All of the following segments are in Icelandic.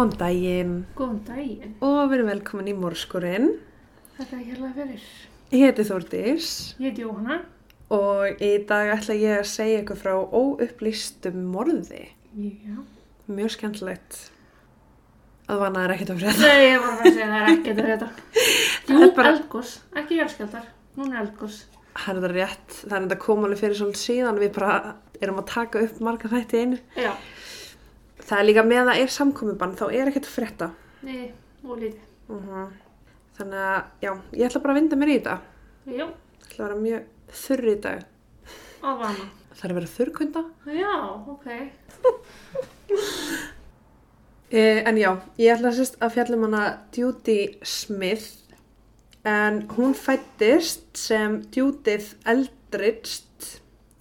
Góðan daginn Góðan daginn. og við erum velkomin í Morskurinn. Þetta er hérlega fyrir. Ég heiti Þórdís Ég heiti Jóhanna. og í dag ætla ég að segja ykkur frá óupplýstum morði. Já. Mjög skemmtilegt. Að vana er ekkert að frétta. Nei, ég var að segja það er ekkert að þetta. Jú, bara- eldgós. Ekki járskjaldar. Núna er eldgós. Það er þetta rétt. Það er þetta að koma alveg fyrir svolítið síðan. Við bara erum að taka upp marga þætti einu. Já. Það er líka með að það er samkomiðbann, þá er ekkert að frétta. Nei, og lítið. Uh Þannig að, já, ég ætla bara að vinda mér í þetta. Já, Það ætla að vera mjög þurri í dag. að vana. Það er að vera þurrkunda. Já, ok. Eh, en já, ég ætla sérst að fjallum hana Judy Smith en hún fættist sem Judith Eldridge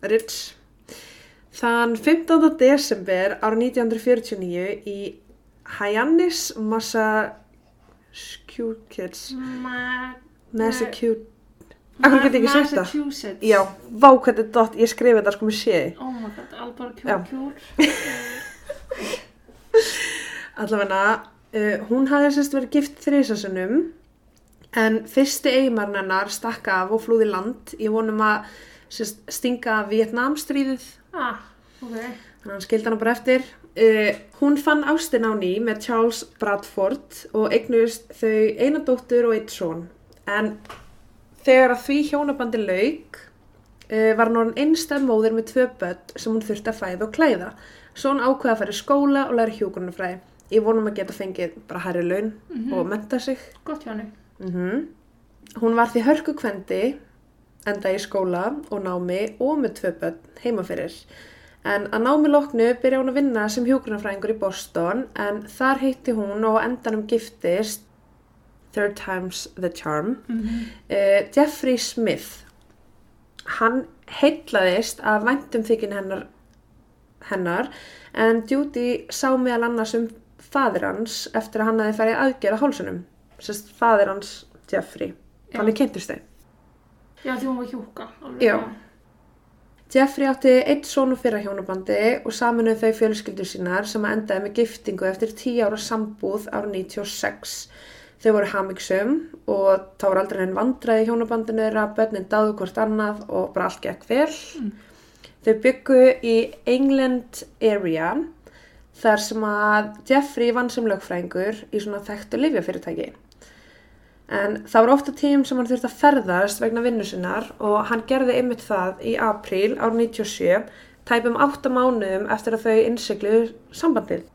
Ridge, þann 15. desember ára 1949 í Hyannis Massachusetts Ma Massachusetts Akkur get ég ekki sagt það? Massachusetts. Já, vá hvað þetta er dott, ég skrifi þetta sko með séi Oh my god, albar Já. kjúr kjúr. Allavega, uh, hún hafði sérst verið gift þrísasunum en fyrsti eigimarinn hennar stakk af og flúði land í vonum að sérst, stinga Vietnamstríðið Ah, ok. þannig að hann skildi hana bara eftir. Uh, hún fann ástin á ný með Charles Bradford og eignust þau eina dóttur og eitt són en þegar að því hjónabandi lauk uh, var hann orðin einstæð móðir með tvö börn sem hún þurfti að fæða og klæða. Svo hún ákveða að fara í skóla og læra hjúgrunafræði. Ég vonum að geta fengið bara hærri laun og menta sig. Gott henni. Mm Hún var því hörku kvendi, enda í skóla og námi og með tvö börn heima fyrir. En að námi loknu byrja hún að vinna sem hjúgrunafræðingur í Boston en þar heitti hún og endanum giftist Third Time's the Charm uh, Jeffrey Smith. Hann heitlaðist af væntum þykinn hennar, hennar en Judy sá meðal annars um fadir hans eftir að hann hafi farið aðgerða hálsunum. Sest fadir hans Jeffrey. Já. Þannig kynntust þau. Já, því hún var hjúka. alveg, Já. Jeffrey átti eitt sonu fyrra hjónabandi og saminuð þau fjölskyldur sínar sem að endaði með giftingu eftir 10 ára sambúð ára 96. Þau voru hamingsum og þá var aldrei henn vandraði hjónabandinu þeirra, börnin dáðu hvort annað og bara allt gekk vel. Þau byggu í England area þar sem að Jeffrey vann sem lögfræðingur í svona þekktu livjafyrirtæki. En það var ofta tím sem hann þurfti að ferðast vegna vinnu sinnar og hann gerði einmitt það í apríl ár 97, tæpum átta mánuðum eftir að þau innsiklu sambandið.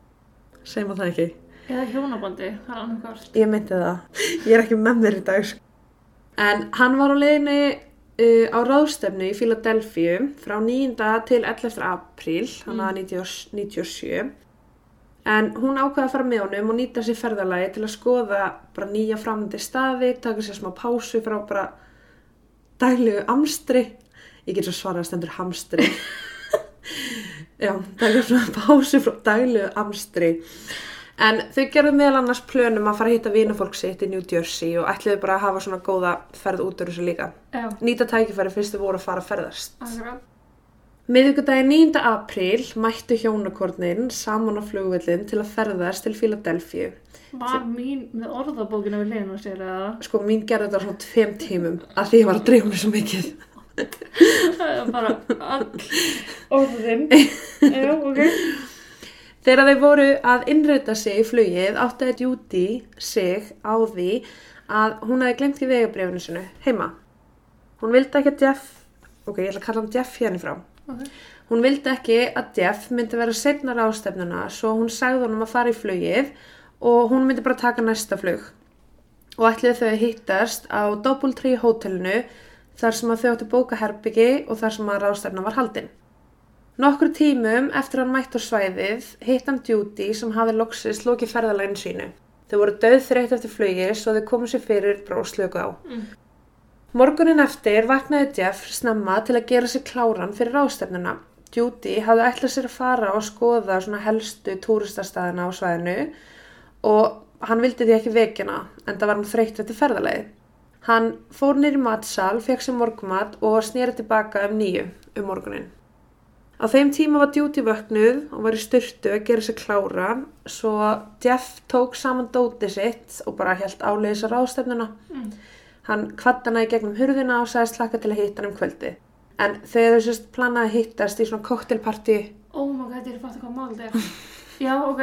Segjum að það ekki. Eða hjónabandi, það er annað hvort. Ég meinti það. Ég er ekki með mér í dag. sko. En hann var á leiðinni uh, á ráðstefnu í Philadelphia frá 9. til 11. apríl, hann að 97. En hún ákveða að fara með honum og nýta sér ferðalagi til að skoða bara nýja framöndi staði, taka sér smá pásu frá bara daglegu amstri. Ég get svo svarað að stendur hamstri. Já, taka svona pásu frá daglegu amstri. En þau gerðu meðal annars plönum að fara að hitta vinafólk sitt í New Jersey og ætluðu bara að hafa svona góða ferð út úr þessu líka. Já, Nýta tækifæri fyrst þau voru að fara að ferðast. akkurat. Miðvikudagi 9. apríl mættu hjónakornin saman á flugvillin til að ferðast til Philadelphia. Var mín með orðabókina við liðinu sér eða? Sko, mín gerði þetta svona tveim tímum að því ég var að drefa mig svo mikið. Það er bara all orðin. Já, ok. Þegar þau voru að innrita sig í flugið áttaði Judy sig á því að hún hefði glemt í vegabrifinu sinu heima. Hún vildi ekki að Jeff, ok, ég ætla að kalla hann Jeff hérna frá. Ok. Hún vildi ekki að Jeff myndi vera setnar ástefnuna svo hún sagði honum að fara í flugið og hún myndi bara taka næsta flug. Og ætliði þau hittast á Doubletree hótelinu þar sem að þau áttu bóka herbyggi og þar sem að ráðstefna var haldin. Nokkur tímum eftir hann mætt á svæðið hitt hann Judy sem hafði loksist lokið ferðalægin sínu. Þau voru döð þreytt eftir flugið svo þau komu sér fyrir bara og slöku á. Morgunin eftir vaknaði Jeff snemma til að gera sér kláran fyrir ráðstefnuna. Judy hafði ætlað sér að fara og skoða helstu túristastæðina á svæðinu og hann vildi því ekki vekjana en það var hann þreytt eftir ferðalegi. Hann fór nýr í matsal, fekk sér morgumat og snýri tilbaka um nýju um morgunin. Á þeim tíma var Judy vöknuð og var í styrtu að gera sér klára svo Jeff tók saman dóti sitt og bara held áleiðis á ráðstefnuna. Mm. Hann kvatt hana í gegnum hurðina og sagðist hlakka til að hitta hann um kvöldi. En þegar þau sérst planaði að hittast í svona koktelparti, Oh my god, ég er fatt hvað mál þetta er. Já, ok.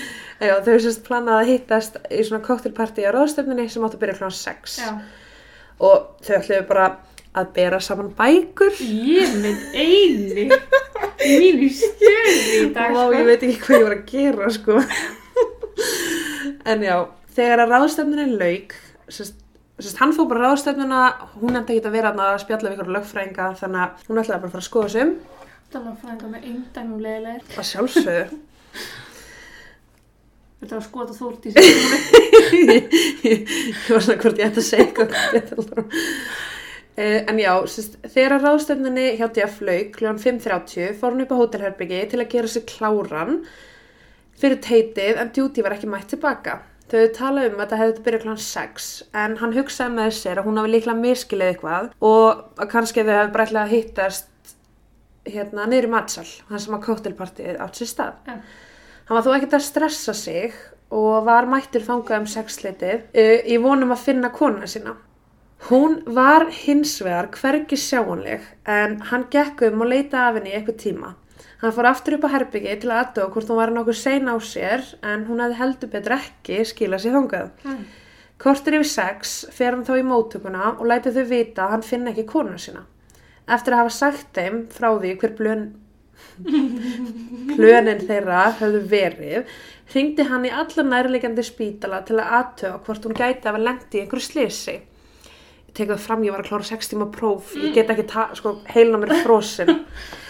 já þau sérst planaði að hittast í svona koktelparti á ráðstefnunni sem átti að byrja kl. 6. Já. Og þau ætluðu bara að bera saman bækur. Ég minn eini. Mín í stöði í dag, Vá, sko. ég veit ekki hvað ég var að gera, sko. en já, þegar að ráðstefnunni lauk, sérst, sérst, hann fór bara á ráðstefnuna, hún enda ekki að vera að spjalla við ykkur lögfræðinga, þannig að hún ætlaði bara að fara að skoða sig um. Það var frænga með eindæmum leiðilegir. Að sjálfsögðu. Þetta var skota þórt í sig. ég var svona hvort ég ætti að segja eitthvað. Uh, en já, sérst, þegar að ráðstefnunni hjá Jeff lauk kl. 5.30 fór hún upp á hótelherbyggi til að gera sér kláran fyrir teitið en Judy var ekki mætt tilbaka. Þau tala um að þetta hefði byrjað kl. 6 en hann hugsaði með sér að hún hafi líklega miskilið eitthvað og að kannski þau hefði breytlega hittast hérna niður í matsal, hann sem að kóttelpartið átt sér stað. Já. Hann var þó ekkert að stressa sig og var mættur þangað um sexleitið uh, í vonum að finna konuna sína. Hún var hins vegar hvergi sjáanleg en hann gekk um og leita af henni í eitthvað tíma. Hann fór aftur upp á herbyggi til að aðdóa hvort hún var nokkuð sein á sér en hún hefði heldur betur ekki skila sér þangað. Mm. Kortur yfir sex fer hann þá í móttökuna og lætur þau vita að hann finna ekki konuna sína. Eftir að hafa sagt þeim frá því hver blön, plönin þeirra höfðu verið, hringdi hann í alla nærleikandi spítala til að aðtöga hvort hún gæti að vera lendi í einhverju slisi. Ég tek það fram, ég var að klára 6 tíma próf, ég get ekki, sko, heilna mér frosin.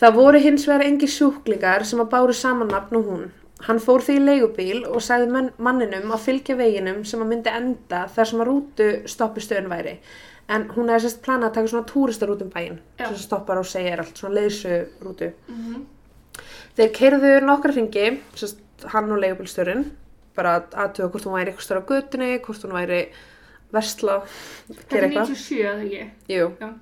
Það voru hins vegar engi sjúklingar sem að báru saman nafn og hún. Hann fór því í leigubíl og sagði manninum að fylgja veginum sem að myndi enda þar sem að rútu stoppistöðun væri. En hún hefði sérst planað að taka svona túristarútum bæinn sem stoppar og segir allt, svona leiðsurútu. Mhm. Þeir keirðu nokkra hringi, sérst hann og leigubílstörun, bara að aðtuga hvort hún væri eitthvað störa á götunni, hvort hún væri versla, gera er eitthvað. 97, eða ekki? Jú. Já.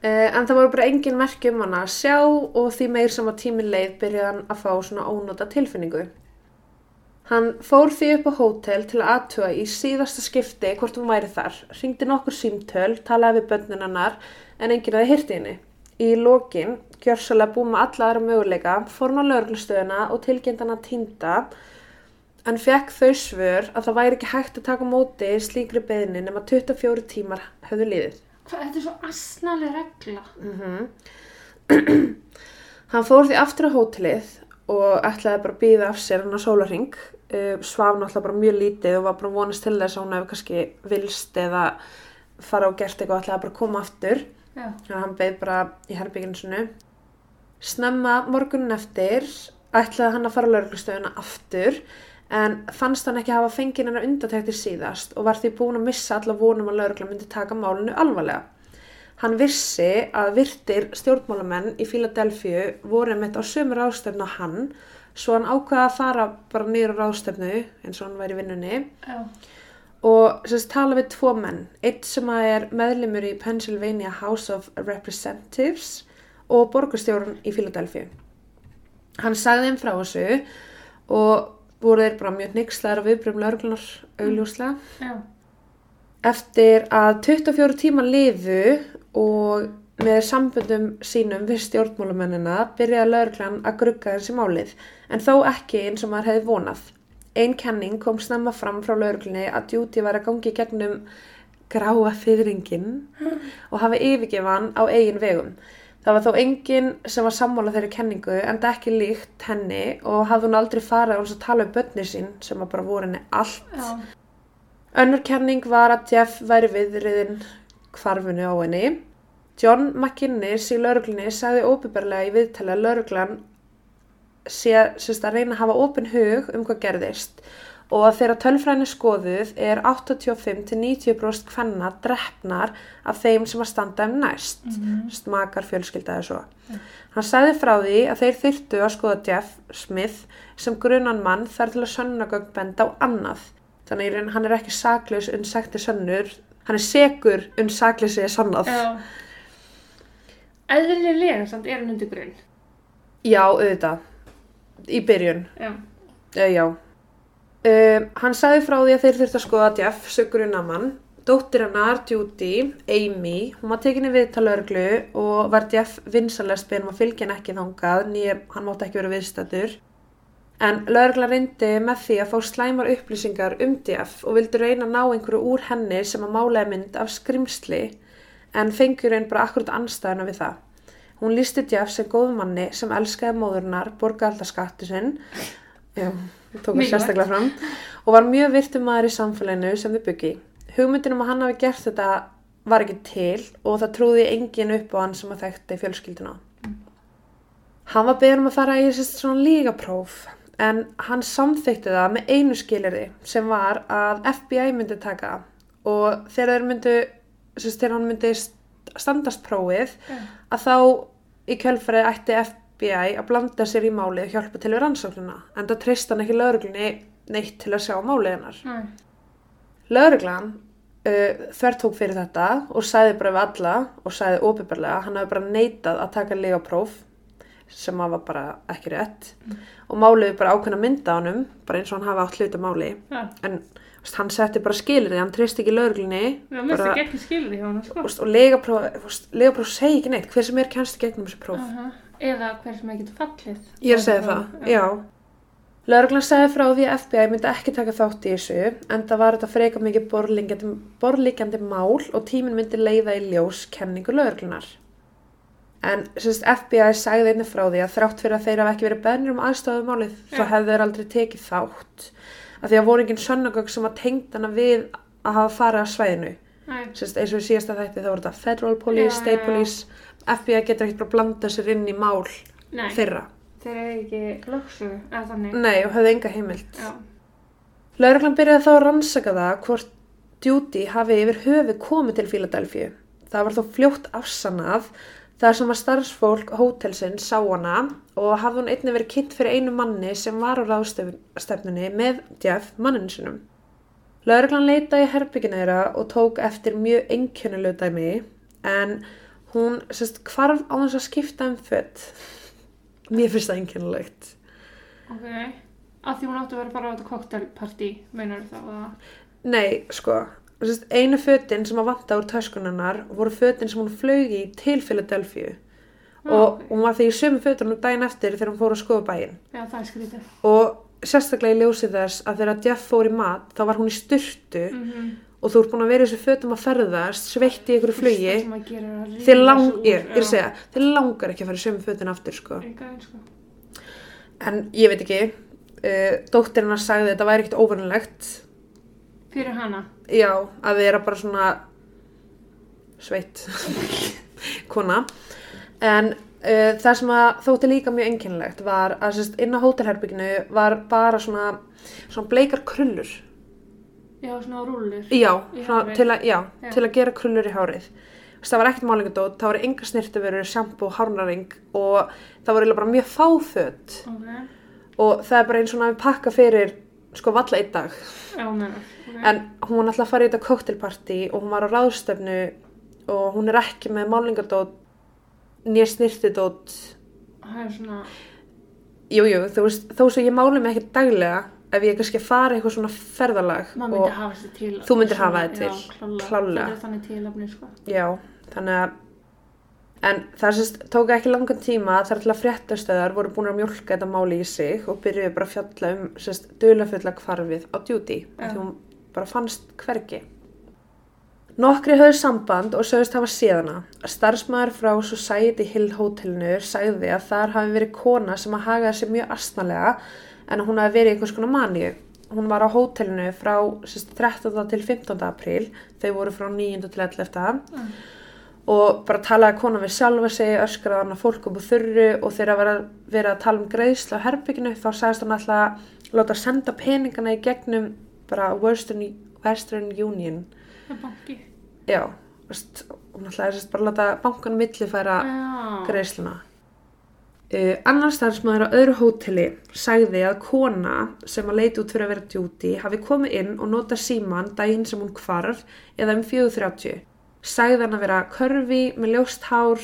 Uh, en það voru bara engin merki um hana að sjá og því meir sem að tíminn leið byrjaði hann að fá svona ónóta tilfinningu. Hann fór því upp á hótel til að aðtuga í síðasta skipti hvort hún væri þar, ringdi nokkur símtöl, talaði við börnin hennar en enginn aðeins hirti henni. Í lokin, gjörsalega búið með alla aðra möguleika, fór hann á lögreglustöðuna og tilgjönd hann að týnda en fekk þau svör að það væri ekki hægt að taka móti slíkri beðni nema 24 tímar höfðu liðið. Þetta er svo asnaleg regla. Mhm. Hann fór því aftur á hótelið og ætlaði bara að býða af sér hann á sólarring. Uh, svaf náttúrulega bara mjög lítið og var bara vonast til þess að hún hefði kannski vilst eða fara og gert eitthvað og ætlaði bara að koma aftur. Já. Þannig að hann beið bara í herbygginu sinu. Snemma morgunin eftir ætlaði hann að fara á lauruglustöðuna aftur en fannst hann ekki hafa fengið hennar undatektir síðast og var því búin að missa alla vonum að laurugla myndi taka málinu alvarlega. Hann vissi að virtir stjórnmálamenn í Fíladelfíu voru meitt á sömu ráðstöfnu á hann svo hann ákvaða að fara bara niður á ráðstöfnu eins og hann væri vinnunni Já. og sérst tala við tvo menn, eitt sem er meðlimur í Pennsylvania House of Representatives og borgarstjórun í Philadelphia. Hann sagði þeim frá þessu og voru þeir bara mjög nixlaðar af viðbröfum lauruglunar augljóslega. Já. Eftir að 24 tíma liðu og með sambundum sínum við stjórnmálamennina byrjaði lauruglan að grugga þessi málið en þó ekki eins og maður hefði vonað. Einn kenning kom snemma fram frá lauruglunni að Judy var að gangi gegnum gráa fyrringin og hafa yfirgefa hann á eigin vegum. Það var þó enginn sem var sammála þeirri kenningu en það ekki líkt henni og hafði hún aldrei farið að tala um börni sín sem að bara voru henni allt. Já. Önnur kenning var að Jeff væri viðriðin hvarfunu á henni. John McInnes í lauruglunni sagði óbyrbarlega í viðtali að lauruglan sé að reyna að hafa opin hug um hvað gerðist og að þegar tölfræðin er skoðuð er 85-90% kvenna drefnar af þeim sem að standa um næst, mm. makar fjölskyldaði svo. Hann sagði frá því að þeir þyrftu að skoða Jeff Smith sem grunan mann þar til að sönnagögn benda á annað. Þannig raun hann er ekki saklaus unnsekti sönnur, hann er segur unnsakleysi sannað. Já. eðlilega samt er hann undir grunn. Já, auðvitað. Í byrjun. Já. Uh, já. Um, hann sagði frá því að þeir þurftu að skoða Jeff, sögurinn að mann. Dóttir hennar, Judy, Amy, hún var tekinni við talörglu og var Jeff vinsanlega spilum að fylgja hann ekki þangað, nýja hann mátti ekki vera viðstættur. En lögregla reyndi með því að fá slæmar upplýsingar um Jeff og vildi reyna að ná einhverju úr henni sem að málega mynd af skrimsli en fengur einn bara akkurat anstæðuna við það. Hún lísti Jeff sem góð manni sem elskaði móðurnar, borgaði alltaf skattu sinn, já, tók að sérstaklega fram, og var mjög virtum maður í samfélaginu sem þau byggi. Hugmyndin um að hann hafi gert þetta var ekki til og það trúði engin upp á hann sem að þekkti fjölskylduna. Hann var beðin um að fara í svona lígapróf en hann samþykti það með einu skilirði sem var að FBI myndi taka og þegar þeir myndu, þegar hann myndi st- standast prófið Já. að þá í kjölfarið ætti FBI að blanda sér í málið og hjálpa til við rannsóknuna en það treyst hann ekki lauruglunni neitt til að sjá málið hennar. Nei. Lauruglan uh, þvertók fyrir þetta og sagði bara við alla og sagði óbyrbarlega hann hafi bara neitað að taka legapróf sem var bara ekki rétt og málið bara ákveðna mynda á honum bara eins og hann hafi átt hluta máli Já. en hann setti bara skilir hann treysti ekki lauruglunni hana, sko. og legapróf, segi ekki neitt hver sem er kennst í gegnum þessi próf Aha. Eða hver sem ekki getur fallið. Ég er að segja það, já. Lörglann segði frá því að FBI myndi ekki taka þátt í þessu en það var þetta freka mikið borlíkjandi, mál og tíminn myndi leiða í ljós kenningu lörglunar. En sérst, FBI sagði einnig frá því að þrátt fyrir að þeir hafa ekki verið bennir um aðstofað málið þá Já. hefðu þeir aldrei tekið þátt. Af því að voru engin sönnagögg sem að tengd hana við að hafa farið að svæðinu. Sérst, eins og í síðasta þætti þá voru þetta Federal Police, Já, State. Police. FBI getur ekki bara blanda sér inn í mál Nei. þeirra. Þeir eru ekki lögsugu, eða þannig. Nei, og höfðu enga heimild. Já. Lauruglan byrjaði þá að rannsaka það hvort Judy hafi yfir höfu komið til Philadelphia. Það var þó fljótt afsannað þar sem að starfsfólk hótelsins sá hana og hafði hún einnig verið kynnt fyrir einu manni sem var á ráðstefnunni með Jeff manninu sinum. Lauruglan leitaði í herbyggina þeirra og tók eftir mjög einkjönulegu dæmi en hún sérst hvarf á þess að skipta um fött. Mér finnst það einkjönulegt. Ok. Að því hún átti að vera bara á þetta koktelpartí, meinar það að... Nei, sko, sérst, einu fötin sem að vanta úr töskunarnar voru fötin sem hún flög í til Philadelphia Já, og ok. hún var því í sömu fötunum daginn eftir þegar hún fór að skoða bæinn Já, það er skrítið. og sérstaklega í ljósið þess að þegar Jeff fór í mat þá var hún í styrtu Mm og þú ert búin að vera í þessu fötum að ferðast sveitt í ykkur flugi að að rífa lang, ég, ég er að segja, þið langar ekki að fara í sömu fötin aftur sko. Sko. en ég veit ekki uh, dóttir hennar sagði að þetta væri ekkert óvernulegt Fyrir hana. Já, að vera bara svona sveitt kona. En uh, það sem að þótti líka mjög einkennilegt var að sérst, inn á hótelherbygginu var bara svona, svona bleikar krullur. Já, svona rúllur. Já, svona, til, að, já, Já. til að gera krullur í hárið. Það var ekkert málingadót, það voru enga snirtuverur, sjampo, hárnaring og það voru bara mjög fáföt Ok. og það er bara eins og að við pakka fyrir sko valla einn dag. Já, meinar. Ok. En hún var náttúrulega að fara í þetta koktelparti og hún var á ráðstöfnu og hún er ekki með málingadót nýja snirtidót. Það er svona... Jú, jú, þú veist, þó svo ég máli mig ekki daglega ef ég kannski fara eitthvað svona ferðalag myndi hafa þetta til. Þú myndir hafa þetta til, Já, klálega. þannig tilafni, sko. Já, þannig að en það sést tók ekki langan tíma þar til að fréttastöðar voru búin að mjólka þetta máli í sig og byrjuðu bara að fjalla um sést dulafulla hvarfið á Já. af því hún bara fannst hvergi. Nokkri höfðu samband og sögust hafa séðana. Starfsmæður frá Society Hill hótelinu sagði að þar hafi verið kona sem að hagaði sér mjög astnalega en hún hafi verið í einhvers konar maníu. Hún var á hótelinu frá sérst, 13. til 15. apríl, þau voru frá 9. til 11. Mm. og bara talaði kona við sjálfa sig, öskraði hann að fólk upp á þurru og þegar að vera, vera að tala um greiðslu á herbygginu þá sagðist hann alltaf að láta senda peningana í gegnum bara Western, Western Union. Það er banki. Já, hún ætlaði sérst bara láta bankan millifæra greiðsluna. Uh, annar starfsmæður á öðru hóteli sagði að kona sem að leiti út fyrir að vera djúti hafi komið inn og nota síman daginn sem hún hvarf eða um 4.30. Sagði hann að vera körfi með ljóst hár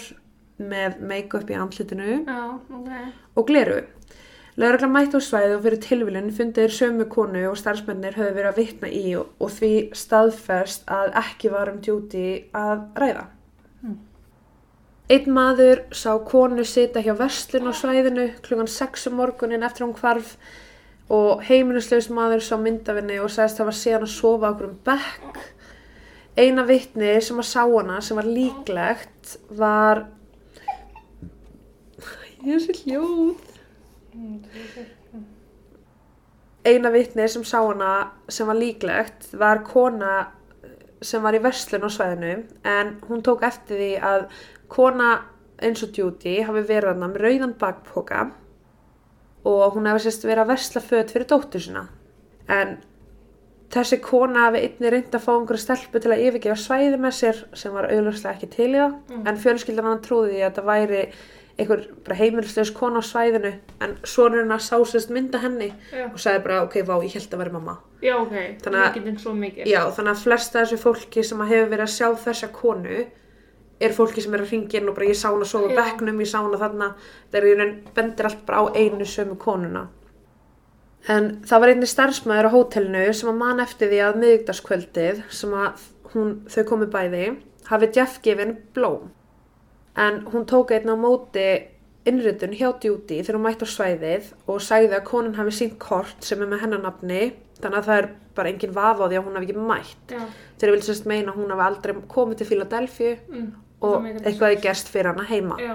með make-up í andlitinu Já, ok. og gleru. Lauruglan mætti á svæði og fyrir tilvílun fundir sömu konu og starfsmennir höfðu verið að vitna í og, og því staðfest að ekki var um djúti að ræða. Mm. Einn maður sá konu sita hjá verslun á svæðinu klukkan 6 um morgunin eftir að hún hvarf og heimilislaus maður sá myndafinni og sagðist það var síðan að sofa okkur um bekk. Eina vitni sem að sá hana sem var líklegt var... Ég er svo hljóð. Eina vitni sem sá hana sem var líklegt var kona sem var í verslun á svæðinu en hún tók eftir því að kona eins og Judy hafi verið hana með rauðan bakpoka og hún hefði sérst verið að versla föt fyrir dóttur sína. En þessi kona hafi einni reynd að fá einhverja stelpu til að yfirgefa svæði með sér sem var auðvitað ekki til í það. Mm. En fjölskyldan hann trúði því að þetta væri einhver bara heimilislaus kona á svæðinu en sonurinn að sá sérst mynda henni Já, og sagði bara ok, vá, ég held að vera mamma. já ok. Mikið en svo mikið. Já, þannig að flesta þessu fólki sem hefur verið að sjá þessa konu er fólki sem er að ringja inn og bara ég sá hana sofa bekknum, ég sá hana þarna. Í raun bendir allt bara á einu sömu konuna. En það var einni starfsmæður á hótelinu sem að man eftir því að miðugdagskvöldið sem að hún, þau komu bæði hafi Jeff gefið henni blóm. En hún tók einn á móti innritun hjá Judy þegar hún mætti á svæðið og sagði að konan hafi sínt kort sem er með hennar nafni þannig að það er bara engin vafa á því að hún hafi ekki mætt. Þegar vil sérst meina að hún hafi aldrei komið til Philadelphia Mm. Og eitthvað er gerst fyrir hana heima Já.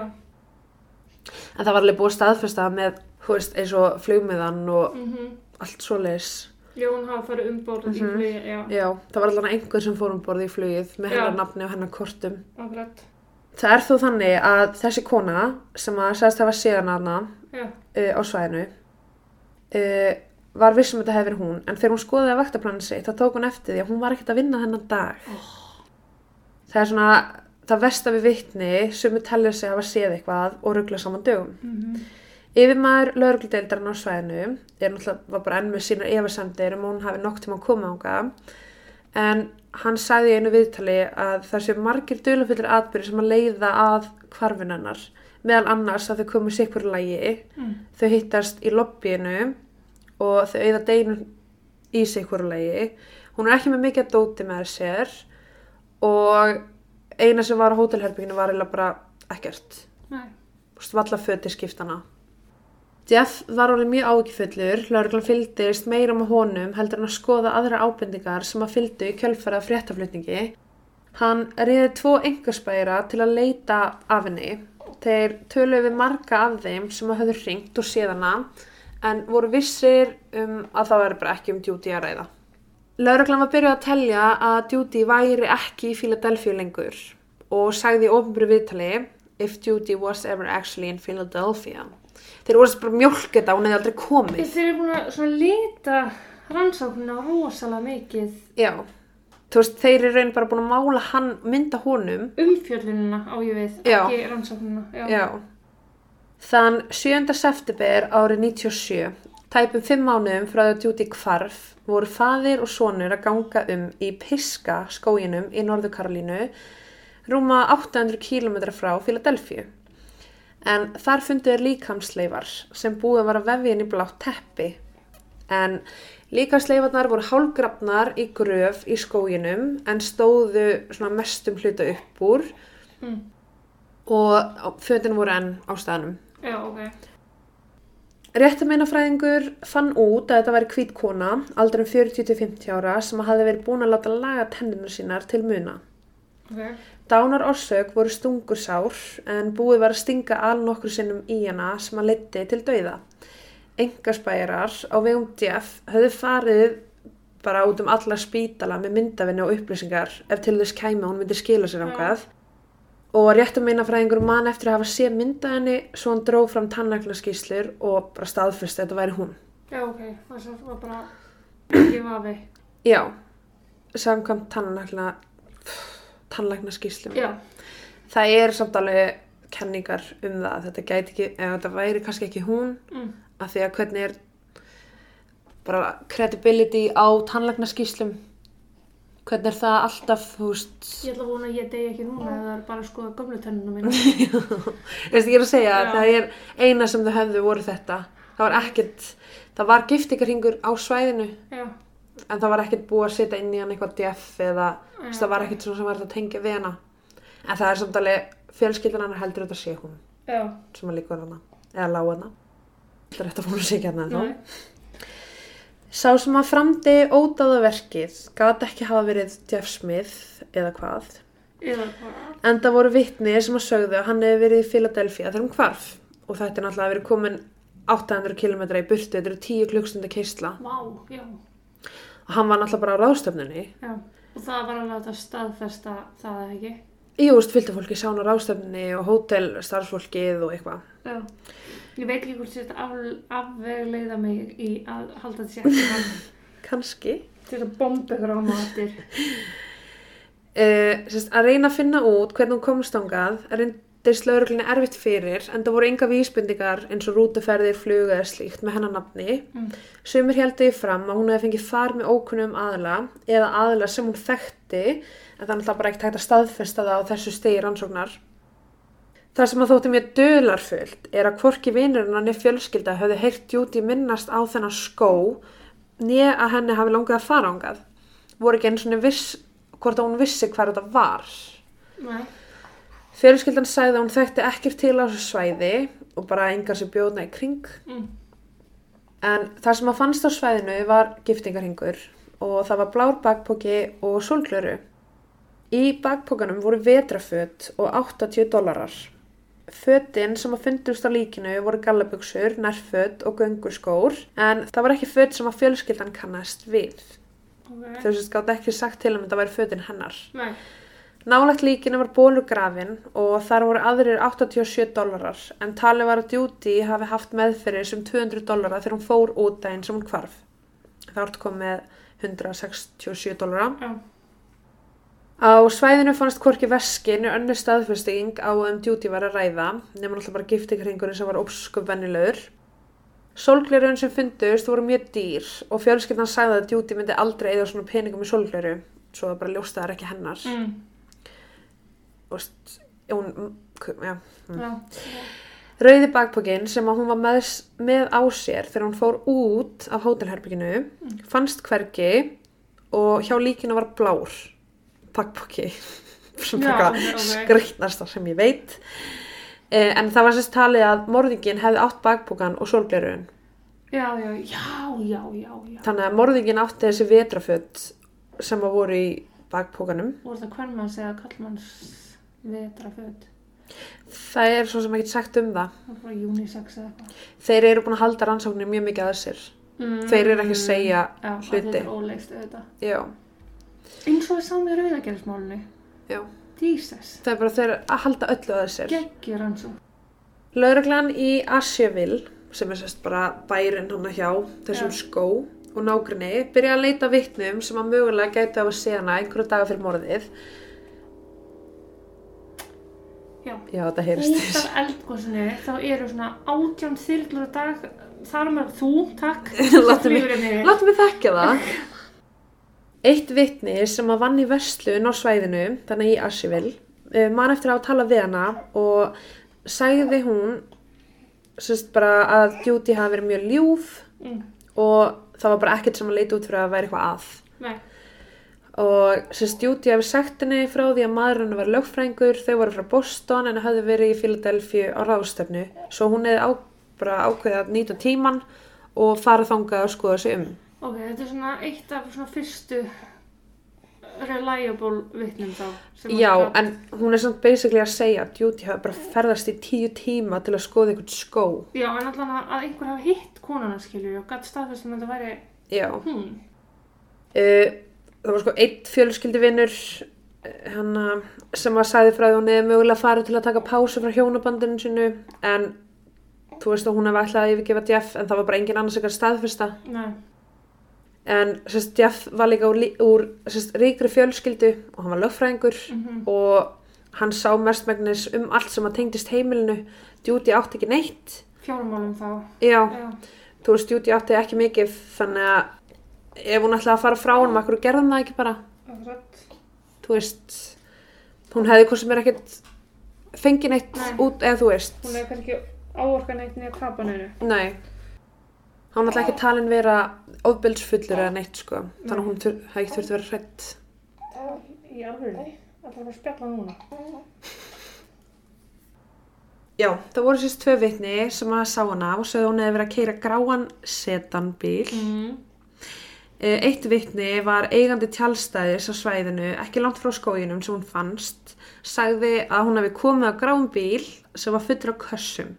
en það var alveg búið staðfesta með þú veist, eins og flugmiðan og Mm allt svoleiðis Já, hún hafa farið umborð í Mhm. flugi, já. já, það var allavega einhver sem fór um borði í flugið með hennar nafni og hennar kortum Akkurat. það er þó þannig að þessi kona sem að sagðist hafa séðan Já. uh, á svæðinu uh, var vissum að þetta hefði verið hún en þegar hún skoðaði vaktaplanin sitt þá tók hún eftir því að hún var ekkert að vinna þennan dag það er svona það versta við vitni sem við tellið sig hafa séð eitthvað og ruggla saman dögum. Mm Yfirmaður laurugludeildarinn á svæðinu er náttúrulega bara enn með sínar efasendir um að hún hafi nokk tíma að koma ánga en hann sagði í einu viðtali að það sé margir dölufullir atbyrði sem að leiða að hvarfin hennar meðal annars að þau komu sikkur lægi Mm. þau hittast í lobbyinu og þau auða deginum í sikkur lægi hún er ekki með mikið að dóti með sér og eina sem var á hótelherbygginu var eiginlega bara ekkert valla föti skiptana. Jeff var orðið mjög ágifullur, lauruglan fylgdist meira með honum heldur en að skoða aðra ábendingar sem að fylgdu í kjölfæra fréttaflutningi. Hann reyði tvo engarspæra til að leita af henni. Þeir töluðu við marga af þeim sem að höfðu ringt og séð hana en voru vissir um að það væri bara ekki um Judy að ræða. Lauruglan var byrjuð að telja að Judy væri ekki í Philadelphia lengur og sagði í ofnbyrju viðtali if Judy was ever actually in Philadelphia. Þeir voru bara mjólk þetta, hún hefði aldrei komið. Þeir eru búin að svona lita rannsóknina rosalega mikið Já, þú veist, þeir eru raun bara búin að mála hann, mynda honum. umfjöllunina á ég við, Já. ekki rannsóknina. Já. Já. Þann 7. september árið 97, tæpum fimm mánuðum frá því að Judy hvarf, voru faðir og sonur að ganga um í Piska skóginum í Norður Karolínu, rúma 800 km frá Philadelphia. En þar fundu þeir líkamsleifar sem búið var að vefja inn í blátt teppi. En líkamsleifarnar voru hálfgrafnar í gröf í skóginum en stóðu mestum hluta upp úr Mm. og fötin voru enn á staðnum. Já, ok. Réttameinafræðingur fann út að þetta væri hvít kona, aldrei um 40-50 ára, sem hafði verið búin að láta laga tenninar sínar til muna. Ok. Dánar orsök voru stungursár en búið var að stinga al nokkur sinnum í hana sem að leiti til dauða. Engaspæjarar á vegum Jeff höfðu farið bara út um alla spítala með myndafinni og upplýsingar ef til þess kæmi að hún myndi skila sér ángað. Og réttameinafræðingur man eftir að hafa séð myndaðinni svo hann dróð fram tannlæknaskíslur og bara staðfyrst að þetta væri hún. Já, ok. Það var bara ekki vafi. Já, samkvæmt tannlækna, tannlæknaskíslum. Já. Það er samt alveg kenningar um það að þetta gæti ekki, ef þetta væri kannski ekki hún, Mm. af því að hvernig er bara credibility á tannlæknaskíslum hvernig er það alltaf, þú veist, Ég ætla að vona að ég degi ekki núna það er bara að skoða gömlu tennuna mína. veist ég er að segja að Já. það er eina sem þau hefðu voru þetta. Það var ekkert, það var giftingarhingur á svæðinu Já, en það var ekkert búið að setja inn í hann eitthvað djeff eða þú Já. það var ekkert svona sem var að tengja við hana. En það er samt alveg, fjölskyldan hann heldur þetta sé hún já, sem að líka hana, eða lág hana. Það er rétt að fóna sig ekki hana þá. nei, Sá sem að framdi ódáða verkið gat ekki hafa verið Jeff Smith eða hvað. eða bara, En það voru vitni sem að sögðu að hann hefði verið í Philadelphia þegar hann hvarf. Og þetta er náttúrulega verið komin 800 km í burtu, þetta eru 10 klukkstunda keisla. vá, já, Og hann var náttúrulega bara á ráðstöfnunni. já. Og það var alveg að staðfesta það eða ekki. Jú, veist, fylgta fólki sá hann á ráðstöfnunni og hótel starfsfólkið og eitthvað. Já. Ég veit ekki hvort þetta af, afvegleiða mig í að halda þetta sér Kanski. til að bomba ykkur á matur. Uh, sérst, að reyna að finna út hvernig hún komst ángað reyndist lauruglinni erfitt fyrir en það voru enga vísbendingar eins og rútuferðir, flug eða slíkt með hennar nafni Mm. sumir heldur því fram að hún hefði fengið far með ókunnum aðla eða aðla sem hún þekkti en það er náttúrulega bara ekkert hægt að staðfesta það á þessu stegi rannsóknar Það sem að þótti mér dölarfullt er að hvorki vinurinn hann er fjölskylda höfðu heyrt Júti minnast á þennan skó nýja að henni hafi langað að fara ángað voru ekki eins og viss hvort hún vissi hvað þetta var. Nei, Fjölskyldan sagði að hún þekkti ekkert til á þessu svæði og bara engar sem bjóðna í kring. mm. En það sem að fannst á svæðinu var giftingarhingur og það var blár bakpoki og sólglöru. Í bakpokanum voru vetraföt og 80 dólarar. Fötin sem að fundust á líkinu voru gallabuxur, nærföt og göngurskór en það var ekki föt sem að fjölskyldan kannast við. ok. Þau sem gátt ekki sagt til um þetta væri fötin hennar. Nei, Nálægt líkinu var bólur grafin og þar voru aðrir 87 dólarar en talið var að Judy hafi haft meðferðir sem 200 dólarar þegar hún fór út daginn sem hún hvarf. Það vart kom með 167 dólara. já, Á svæðinu fannst hvorki veskin og önnur staðfesting á að um Judy var að ræða nema náttúrulega bara giftikringurinn sem var óskup vennilegur. Sólglerun sem fundust voru mjög dýr og fjölskyldan sagði að Judy myndi aldrei eða svona peningum í sólgleru svo það bara ljósta það er ekki hennar. mm. og st- hún, já, já, rauði bakpokinn sem að hún var með, með á sér þegar hún fór út af hótelherbygginu fannst hvergi og hjá líkinu var blár bakpokki sem Já, eitthvað ok, ok. skrýtnasta sem ég veit eh, en það var sérst talið að morðingin hefði átt bakpokan og sólglerun já, já, já, já, þannig að morðingin átti þessi vetraföt sem að voru í bakpokanum Voru það hvernmanns eða kallmanns vetraföt? það er svo sem ekki sagt um það þeir eru búin að halda rannsóknir mjög mikið að sér Mm. Þeir eru ekki að segja Já, að hluti. þetta er óleist auðvitað. Eins og við sáum í rauðagerðismálunni. já Jesus. Það er bara þeir að halda öllu að sér. Geggjur hans og. Lauruglan í Asjaville, sem er sérst bara bærin hann hjá þessum Já. skó og nágrinni, byrja að leita vitnum sem að mögulega gæti að sé hana einhverju daga fyrir morðið. Já. Já, þetta heyrist Út af eldgóðsunu þá eru svona átján þyrlur að dag. Þar með þú, takk. Láttu mig- Flýgur henni. Láttu mig þekkja það. Eitt vitni sem að vann í verslun á svæðinu, þannig í Asjaville, uh, man eftir að talað við hana og sagði hún sérst bara að Judy hafi verið mjög ljúf Mm. og það var bara ekkert sem að leita út fyrir að væri eitthvað að. Nei. Og sérst Judy hafi sagt henni frá því að maður henni var lögfrængur, þau voru frá Boston en hafði verið í Philadelphia á ráðstefnu. Svo hún hefði á, bara ákveðið að nýta tíman og fara þangað og skoða sig um. Ok, þetta er svona eitt af svona fyrstu reliable vitnum þá. sem Já, en hún er samt basically að segja að Judy hafi bara ferðast í tíu tíma til að skoða einhvern skó. Já, en allan að, að einhver hafi hitt konuna skilur og gætt staðfest um að þetta væri Já. hún. Uh, það var sko eitt fjölskyldivinnur hana, sem að sagði frá því hún hefði mögulega farið til að taka pásu frá hjónabandinu sinu en þú veist að hún hefði ætlað að yfirgefa Jeff en það var bara engin annars eitthvað staðfesta Nei. En sérst, Jeff var líka úr, úr sérst, ríkri fjölskyldu og hann var lögfræðingur Mm og hann sá mestmægnis um allt sem að tengdist heimilinu Judy átti ekki neitt Fjármálum þá. já, Já. þú veist Judy átti ekki mikið þannig að ef hún ætlaði að fara frá hann, gerði hann það ekki bara þú veist hún hefði hvort sem er ekkert fengið neitt Nei. út eða þú veist Hún hefur kannski áorkan eitt niður krabaninu. nei hann er alltaf ekki talin vera ofbildsfullur eða neitt sko þannig að hún þur, hefði ekki þurft að vera hrætt Í alveg. Það er að spjalla núna. já, það voru sérst tvö vitni sem að sá hana og sögðu hún hefði verið að keira gráan setanbíl Mm. Eh, Eitt vitni var eigandi tjálstæðis á svæðinu, ekki langt frá skóginum sem hún fannst, sagði að hún hefði komið á gráum bíl sem var fullur á kössum.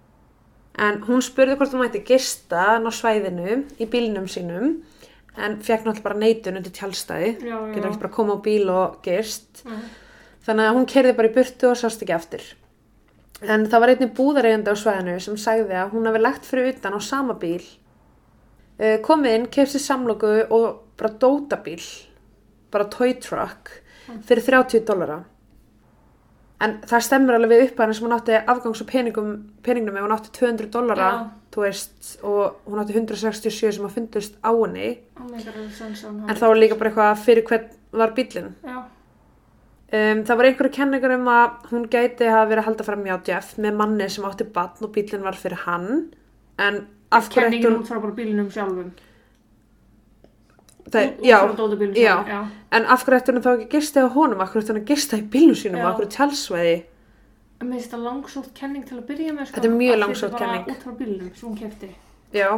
En hún spurði hvort hún mætti gista á svæðinu í bílnum sínum, en fekk náttúrulega bara neitun undir tjálstæði, Já, já. getur ekki bara koma á bíl og gist. Já. Þannig að hún kerði bara í burtu og sást ekki aftur. En það var einnig búðareigandi á svæðinu sem sagði að hún hefði lagt fyrir utan á sama bíl uh, komið inn, kefti samloku og bara dótabíl, bara toy truck, fyrir 30 dollara. En það stemmer alveg við upp að henni sem hún átti afgangs og peningum, peningnum ef hún átti 200 dollara, veist, og hún átti 167 sem að fundust á henni. Oh En þá var líka bara eitthvað fyrir hvern var bílinn. Um, það var einhverju kenningar um að hún gæti að halda fram hjá Jeff með manni sem átti batn og bílinn var fyrir hann. En af hverju Kenningin hún... út frá bara bílinum sjálfum. Það, já, já. Já. En af hverju ætti hún þá ekki gistið á honum? Af hverju ætti hún að gista í bílnum sínum? Af hverju tjálsvæði? En finnst það langsótt kenning til að byrja með. Sko, Þetta er mjög Að langsótt þetta kenning. Út frá bílinum sem hún kefti. Já.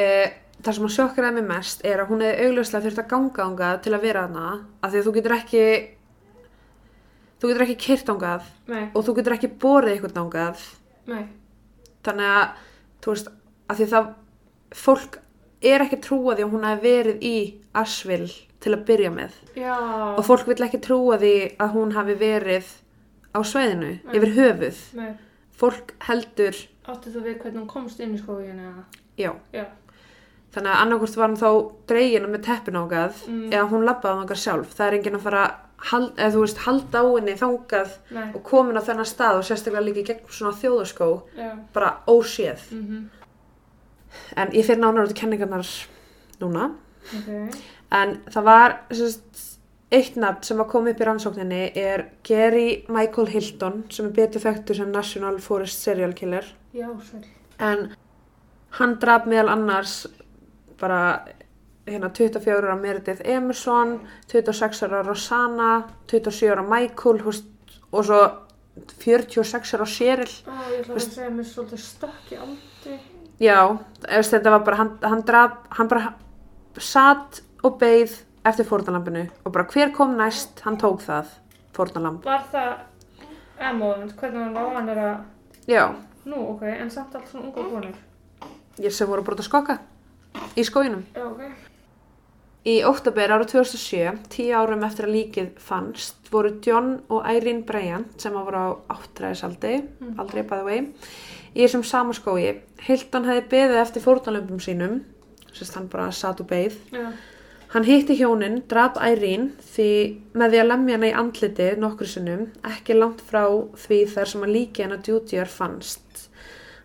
Eh, það sem að sjokkar mig mest er að hún hefði augljóslega þurft að ganga ángað til að vera hana. Af því að þú getur ekki... Þú getur ekki kyrt ángað og þú getur ekki borið eitthvað ángað. nei. Þannig að, þú veist, að því það... Fólk er ekki trúa því að hún hefði verið í Asheville til að byrja með. Já. Og fólk vil ekki trúa því að hún hafi verið á sveðinu, yfir höfuð. Nei. Fólk heldur, Áttu þú við hvernig hún komst inn í skóginu eða? já, Já. þannig að annarkvort var hún þá dreginu með teppin ágað Mm. eða hún labbaði ágað sjálf. Það er enginn að fara, hald, eða þú veist, halda á henni þangað Nei. og komin á þennan stað og sérstaklega líka í gegn svona þjóðaskó, Já. bara óséð. Mhm. En ég fyrir nánar út í kenningarnar núna. Ok. En það var sérst, eitt nafn sem að koma upp í rannsókninni er Gary Michael Hilton sem er betur þekktur sem National Forest Serial Killer. Já. En hann draf meðal annars bara hérna 24 ára Meredith Emerson, 26 ára Rosanna, 27 ára Michael húst, og svo 46 ára Cheryl. Ó, ég ætla að segja mér svolítið stökk í aldri. Já, þetta var bara, hann, hann draf, hann bara satt og beið eftir fórnalampinu og bara hver kom næst, hann tók það, fórnalamp. Var það emóðan, hvernig hann var hann er að... Já, Nú, ok, en samt allt svona unga konur. ég sem voru að brota skokka í skóginum. Já, ok. Í óttabér ára 2007, tíu árum eftir að líkið fannst, voru John og Irene Bryant sem voru á áttræðisaldi, aldrei by the way, í þessum sama skógi. Hilton hefði beðið eftir fórnalömpum sínum, sérst hann bara satt og beið. Já. Hann hitti hjónin, drap Irene því með því að lemja hana í andliti nokkur sinnum, ekki langt frá því þar sem að líki hana djúdjör fannst.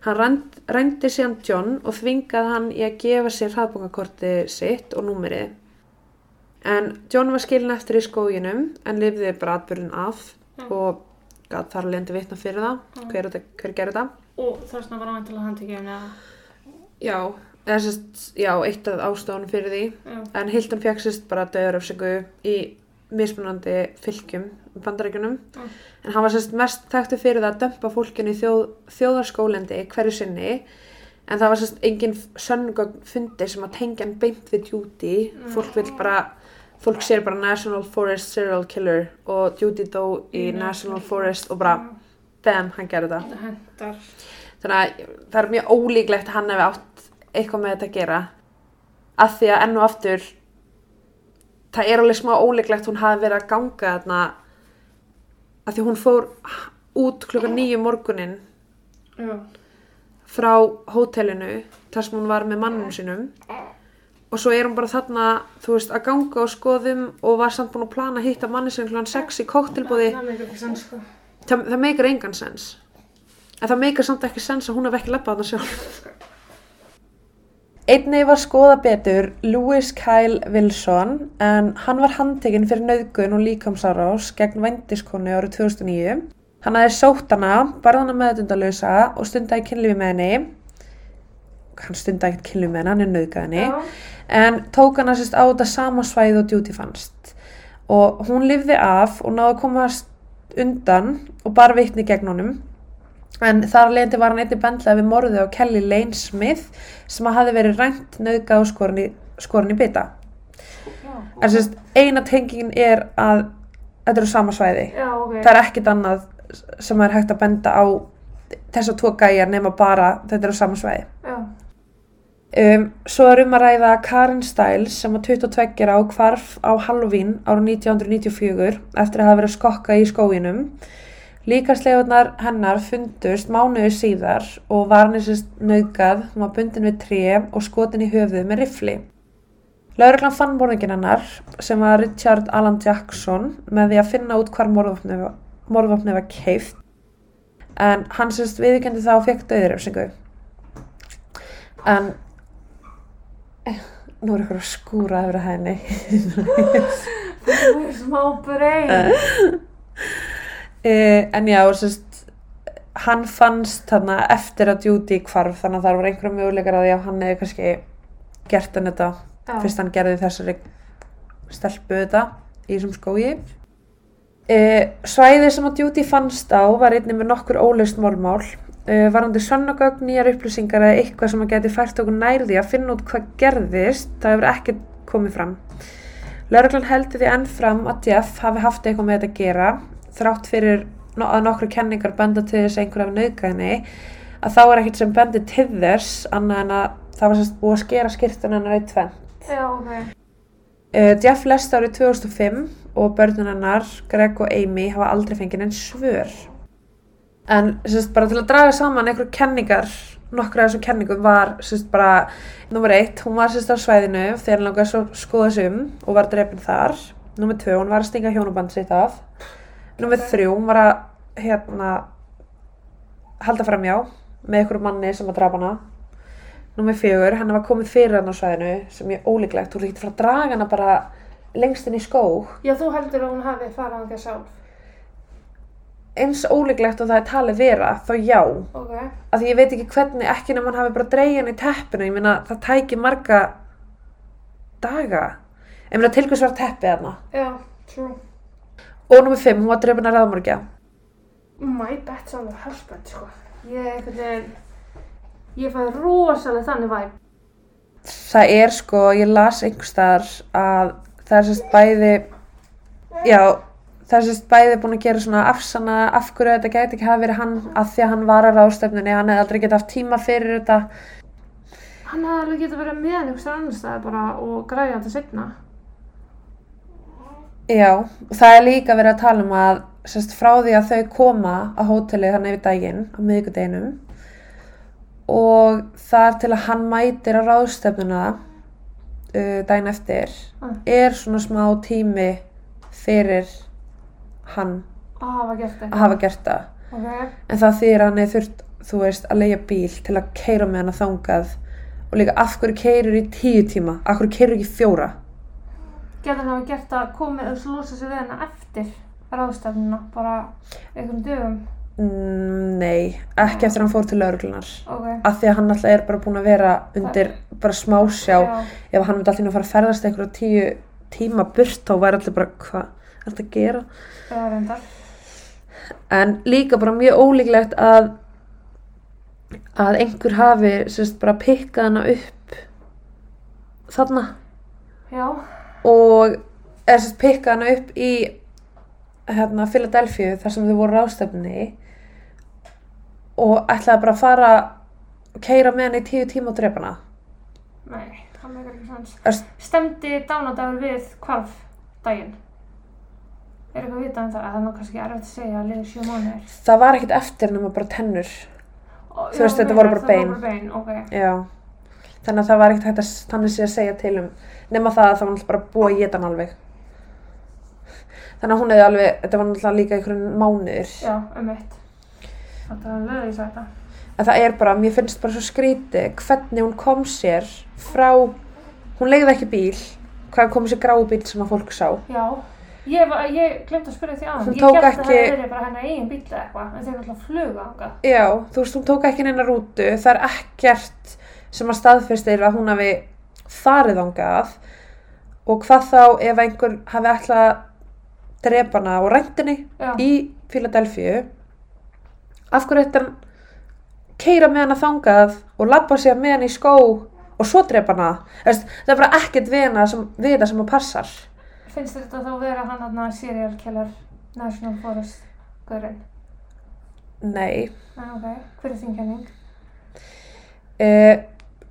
Hann rændi síðan John og þvingaði hann í að gefa sér hraðbókakorti sitt og númerið. En John var skilin eftir í skóginum en lifði bara atbyrðin af Já. og gæt þar alveg endi vitna fyrir það, hver, þetta- hver gerði það. Og þess vegna var hann til að handtekja eða... Já, eða sérst, já, eitt af ástofunum fyrir því. Já. En Hilton fekk sérst bara döðaröfsingu í mismunandi fylgjum bandarækjunum. Já. En hann var sérst mest þekktu fyrir það að dömpa fólkinu í þjóð, þjóðarskólendi hverju sinni. En það var sérst engin sönnugögn fundi sem að tengja hann beint við Judy. Fólk vil bara, fólk sér bara National Forest Serial Killer og Judy dó í Í National Forest og bara, bam, hann gerði það. Þetta. Þannig að það er mjög ólíklegt að hann hefði átt eitthvað með þetta að gera. Af því að enn og aftur, það er alveg smá ólíklegt hún hafi verið að ganga þarna. Af því hún fór út klukkan nýju morgunin frá hótelinu, þar sem hún var með mannum sínum. Og svo er hún bara þarna, þú veist, að ganga og skoðum og var samt búin að plana að hitta manni sem klukkan 6 í. Það sann, sko. Það, meikar engan sens. En það meikar samt ekki sens að hún hef ekki leppað þarna sjálf. Einnig var skoða betur Louis Kyle Wilson en hann var handtekinn fyrir nauðgun og líkamsárás gegn vendiskonu árið 2009. Hann aðeins sótt hana, barða hana meðutundalösa og stundaði kynlífi með henni. Hann stundaði ekkert kynlífi með henni, hann er. Já. En tók hana sérst á þetta sama svæði og Duty fannst. Og hún lifði af og náði að komast undan og bara vitni gegn honum. En þar leðandi var hann einnig bendlaði við morðið á Kelly Lane Smith sem að hafi verið rænt, í, skorin í bita. En sérst eina tengingin er að þetta eru sama svæði. Já, ok. Það er ekkit annað sem er hægt að benda á þessa tvo gæjar nema bara þetta eru sama svæði. Já. Um, svo er um að ræða Karen Stiles sem var 22 á hvarf á Halloween ára 1994 eftir að hafa verið skokka í skóginum. Líkaslegunar hennar fundust mánuðu síðar og var hann sérst nauðgað, hún var bundin við tré og skotin í höfuð með rifli. Lauruglan fann morðingin hennar sem var Richard Alan Jackson með því að finna út hvar morðvopnið var, keift en hann sérst viðkendi það og fekk döðuröfsingu. En nú er ykkur að skúra yfir að henni. Þú er smá breyn. Uh, en já, sérst, hann fannst þarna eftir að Judy hvarf þannig að það var einhverja möguleikar að að hann hefði kannski gert hann þetta Já. fyrst hann gerði þessari stelpu þetta í þessum skógi. Uh, svæði sem að Judy fannst á var einnig með nokkur óleist málmál uh, varandi sönnagögn, nýjar upplýsingar eða eitthvað sem að geti fært okkur nærði að finna út hvað gerðist, það hefur ekkert komið fram. Lörglann heldur því enn fram að Jeff hafi haft eitthvað með þetta að gera þrátt fyrir no að nokkru kenningar benda til þess að einhver hafi nauðgæðinni að þá er ekkert sem bendi til þess annað en að það var sérst búið að skera skýrtun hennar í tvenn. Já, ok. Uh, Jeff lest árið 2005 og börnun hennar, Greg og Amy hafa aldrei fengið einn svör. En sérst bara til að draga saman einhverju kenningar, nokkru af þessum kenningum var sérst bara, nummer eitt, hún var sérst á svæðinu þegar hann langaði svo skoða sig um og var drefin þar. Nummer tvö, hún var að stinga hjónuband sitt af. Númer þrjú, hún var að hérna halda framjá með einhverju manni sem að drapa hana. Númer fjögur, henni var komið fyrir hann á svæðinu sem er ólíklegt. Þú er ekki að að draga hana bara lengst inn í skóg. Já, þú heldur að hún hafi farað hann þess sjálf. Eins ólíklegt og það er talið vera, þá já. Ok. Af því ég veit ekki hvernig, ekki nema hann hafi bara hann í teppinu. Ég meina, það tæki marga daga. Ég meina, til hvers var teppið. Já, true. Og númer fimm, hún var drefin að raðmörgja. My bet on the husband, sko. Ég, ég fæði rosalega þannig væp. það er sko, ég las einhvers staðar að það er sérst bæði já, það er sérst bæði búin að gera svona afsana af hverju þetta gæti ekki hafa verið hann að því að hann var að ráðstefnunni, hann hefði aldrei getað haft tíma fyrir þetta Hann hefði alveg getað verið með einhvers annars staði bara og græja þetta setna. já, það er líka verið að tala um að sérst frá því að þau koma á hótelið hann yfir daginn á miðvikudeginum og þar til að hann mætir á ráðstefnuna uh, daginn eftir Ah. er svona smá tími fyrir hann Að hafa gert þetta. að hafa gert það Ok. en það þýr hann er þurft þú veist að leia bíl til að keira með hann að þangað og líka af hverju keirir í tíu tíma af hverju keirir ekki fjóra Getur hann hafa gert að komið og losa sig við hana eftir ráðstefnuna, bara einhvern dögum. mm, nei, ekki eftir að hann fór til lauruglunar Ok. af því að hann alltaf er bara búin að vera undir bara smásjá Já. ef hann myndi alltaf að fara að ferðast einhverju tíu tíma burt þá væri allir bara hvað þetta að gera er reyndar. en líka bara mjög ólíklegt að að einhver hafi sérst bara pikkað hana upp þarna Já. og er sérst pikkað hana upp í hérna Philadelphia þar sem þau voru ráðstefni og ætlaði bara að fara og keira með hann í tíu tíma og drepa hana Nei, það meikar ekki sans. Erst- Stemdi dánadagur við hvarf daginn? Er eitthvað vitað um það? Það er kannski erfitt að segja að liði sjö mánuðir. það var ekkert eftir nema bara tennur Ó, Þú veist, þetta voru bara það bein. voru bara bein, ok. já þannig að það var ekkert hægt að þannig sé að segja til um nema það að það var náttúrulega bara búið að geta hann alveg þannig að hún hefði alveg þetta var náttúrulega líka einhverjum mánuðir Já, um eitt. Þetta var lögðis þetta. en það er bara, mér finnst bara svo skríti hvernig hún kom sér frá, hún ekki ég, ég glemt að spyrja því aðan. Ég tók hélt að ekki- það verið bara hennar eigin bíl eða eitthvað, en þeir náttúrulega fluga ánga. Já, þú veist, hún tók ekki neina rútu, það er ekkert sem að staðfestir að hún hafi farið ángað og hvað þá ef einhver hafi ætlað að drepa hana og ræntinni í Philadelphia af hverju hann keira með hana þangað og labba sér með hana í skó og svo drepa hana? Það er bara ekkert við hana sem, við það sem að passar finnst þetta þá vera hann hann serial killer National Forest gaurinn? Nei, Nei, ok, hver er þín kenning? uh,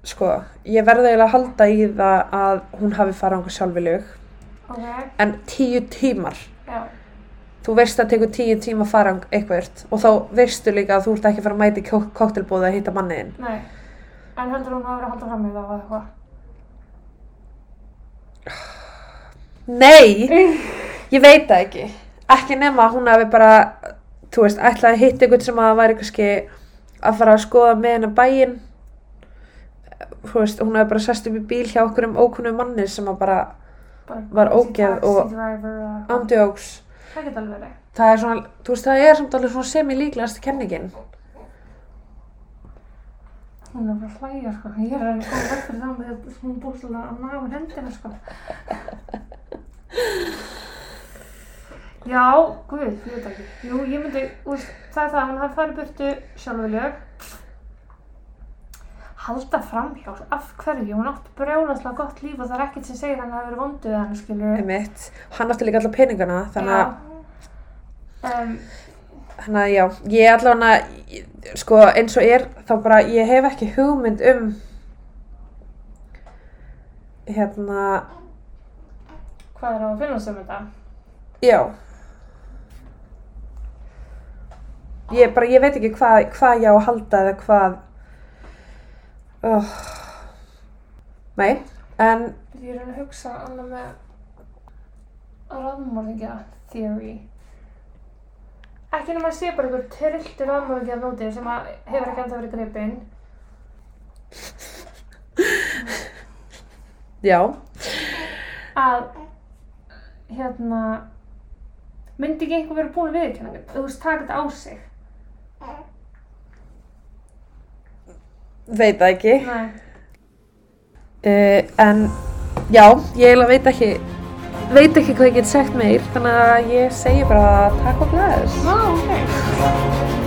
sko ég verði eiginlega að halda í það að hún hafi farið ánga sjálfileg Ok, en tíu tímar já, þú veist að tekur tíu tíma að fara eitthvað og þá veistu líka að þú ert ekki að fara að mæti koktelbóði að hitta manniðin nei. En heldur hún hafa verið að halda fram í það eða eitthvað? Nei, ég veit það ekki. Ekki nema að hún hafi bara þú veist, ætlaði að hitta einhvern sem að væri kannski að fara að skoða með hennar bæinn. Þú veist, hún hafi bara sest upp í bíl hjá okkur um ókunnum manni sem að bara Var ógeð og- andjóks það er svona, þú veist, það er samt alveg svona semi-líklegast kenningin Hún er bara að hlæja, sko. Ég er að að koma vekk fyrir það með því að hún búið svolítið að naga mér hendina, sko. Já, guð, ég veit ekki. Jú, ég myndi, veist, það er það, hann hafi farið burtu sjálfurleg. Halda framhjá, af hverju? Hún átt brjóðaslega gott líf og það er ekkert sem segir hann hafi verið vonduð hann, skilur. einmitt, hann átti líka alla peningana þannig að, Um, þannig að já, ég allavega sko eins og er þá bara, ég hef ekki hugmynd um hérna hvað er á að finnast um þetta? Já Ég bara, ég veit ekki hvað, hvað ég á að halda eða hvað oh. Nei, en Ég er að hugsa annað með raðmörðingja theory. Ekki nema að sé bara einhver trilltur raðmörðingja nóti sem að hefur ekki enda verið gripinn. já Að, hérna, myndi ekki einhver verið búin að viðkjanna mig? Þú veist, taka þetta á sig. Veit það ekki Nei. uh, En já, ég eiginlega veit ekki Veit ekki hvað ég get sagt meir Þannig að ég segi bara takk og glæðis Ná, ok.